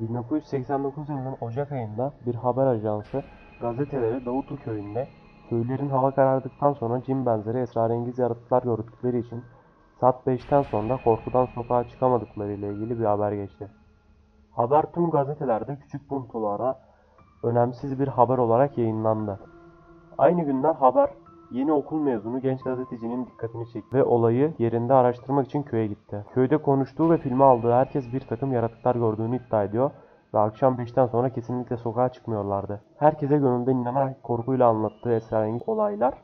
1989 yılının Ocak ayında bir haber ajansı gazetelere Davutlu köyünde köylülerin hava karardıktan sonra cin benzeri esrarengiz yaratıklar gördükleri için saat 5'ten sonra korkudan sokağa çıkamadıkları ile ilgili bir haber geçti. Haber tüm gazetelerde küçük puntolara önemsiz bir haber olarak yayınlandı. Aynı günden haber yeni okul mezunu genç gazetecinin dikkatini çekti ve olayı yerinde araştırmak için köye gitti. Köyde konuştuğu ve filme aldığı herkes bir takım yaratıklar gördüğünü iddia ediyor ve akşam 5'ten sonra kesinlikle sokağa çıkmıyorlardı. Herkese gönülden inanarak korkuyla anlattığı esrarengiz olaylar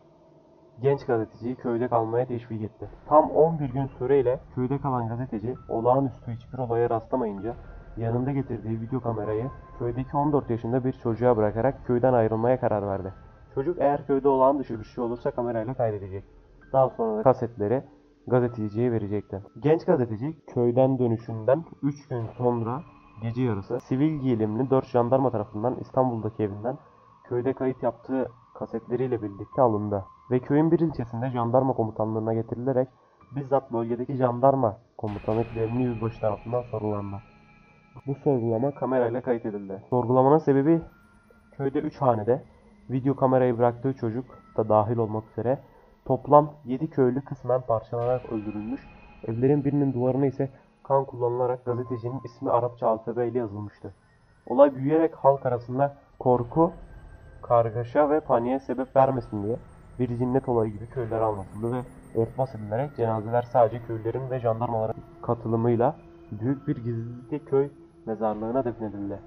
genç gazeteciyi köyde kalmaya teşvik etti. Tam 11 gün süreyle köyde kalan gazeteci olağanüstü hiçbir olaya rastlamayınca yanında getirdiği video kamerayı köydeki 14 yaşında bir çocuğa bırakarak köyden ayrılmaya karar verdi. Çocuk eğer köyde olağan dışı bir şey olursa kamerayla kaydedecek. Daha sonra da kasetleri gazeteciye verecekti. Genç gazeteci köyden dönüşünden 3 gün sonra gece yarısı sivil giyilimli 4 jandarma tarafından İstanbul'daki evinden köyde kayıt yaptığı kasetleriyle birlikte alındı. Ve köyün bir ilçesinde jandarma komutanlığına getirilerek bizzat bölgedeki jandarma komutanı kıdemli yüzbaşı tarafından sorgulandı. Bu sorgulama kamerayla kaydedildi. Sorgulamanın sebebi köyde 3 hanede video kamerayı bıraktığı çocuk da dahil olmak üzere toplam 7 köylü kısmen parçalanarak öldürülmüş. Evlerin birinin duvarına ise kan kullanılarak gazetecinin ismi Arapça alfabeyle yazılmıştı. Olay büyüyerek halk arasında korku, kargaşa ve paniğe sebep vermesin diye bir cinnet olayı gibi köylere anlatıldı ve örtbas edilerek cenazeler sadece köylülerin ve jandarmaların katılımıyla büyük bir gizlilikle köy mezarlığına defnedildi.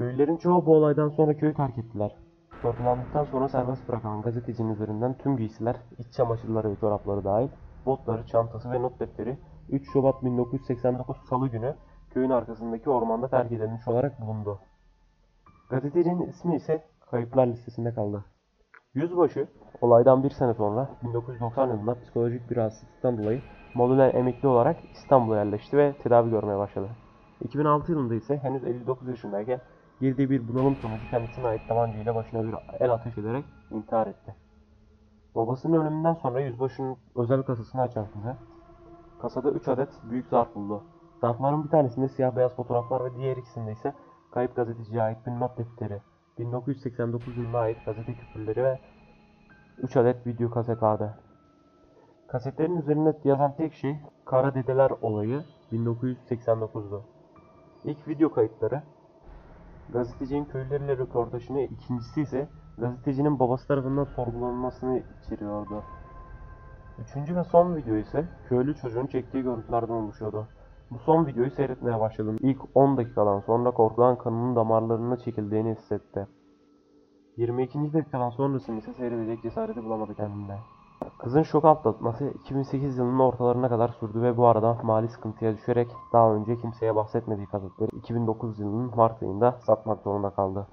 Köylülerin çoğu bu olaydan sonra köyü terk ettiler. Sorgulandıktan sonra serbest bırakılan gazetecinin üzerinden tüm giysiler, iç çamaşırları ve çorapları dahil, botları, çantası ve not defteri 3 Şubat 1989 Salı günü köyün arkasındaki ormanda terk edilmiş olarak bulundu. Gazetecinin ismi ise kayıplar listesinde kaldı. Yüzbaşı olaydan bir sene sonra 1990 yılında psikolojik bir rahatsızlıktan dolayı Modüler emekli olarak İstanbul'a yerleşti ve tedavi görmeye başladı. 2006 yılında ise henüz 59 yaşındayken girdiği bir bunalım sonucu kendisine ait tabancayla başına bir el ateş ederek intihar etti. Babasının ölümünden sonra yüzbaşının özel kasasını açan kızı, kasada 3 adet büyük zarf buldu. Zarfların bir tanesinde siyah beyaz fotoğraflar ve diğer ikisinde ise kayıp gazeteciye ait bir not defteri, 1989 yılına ait gazete küpürleri ve 3 adet video kaset vardı. Kasetlerin üzerinde yazan tek şey Kara Dedeler olayı 1989'du. İlk video kayıtları gazetecinin köyleriyle röportajını, ikincisi ise gazetecinin babası tarafından sorgulanmasını içeriyordu. Üçüncü ve son video ise köylü çocuğun çektiği görüntülerden oluşuyordu. Bu son videoyu seyretmeye başladım. İlk 10 dakikadan sonra korkudan kanının damarlarına çekildiğini hissetti. 22. dakikadan sonrasını ise seyredecek cesareti bulamadı kendinde. Kızın şok atlatması 2008 yılının ortalarına kadar sürdü ve bu arada mali sıkıntıya düşerek daha önce kimseye bahsetmediği kasetleri 2009 yılının Mart ayında satmak zorunda kaldı.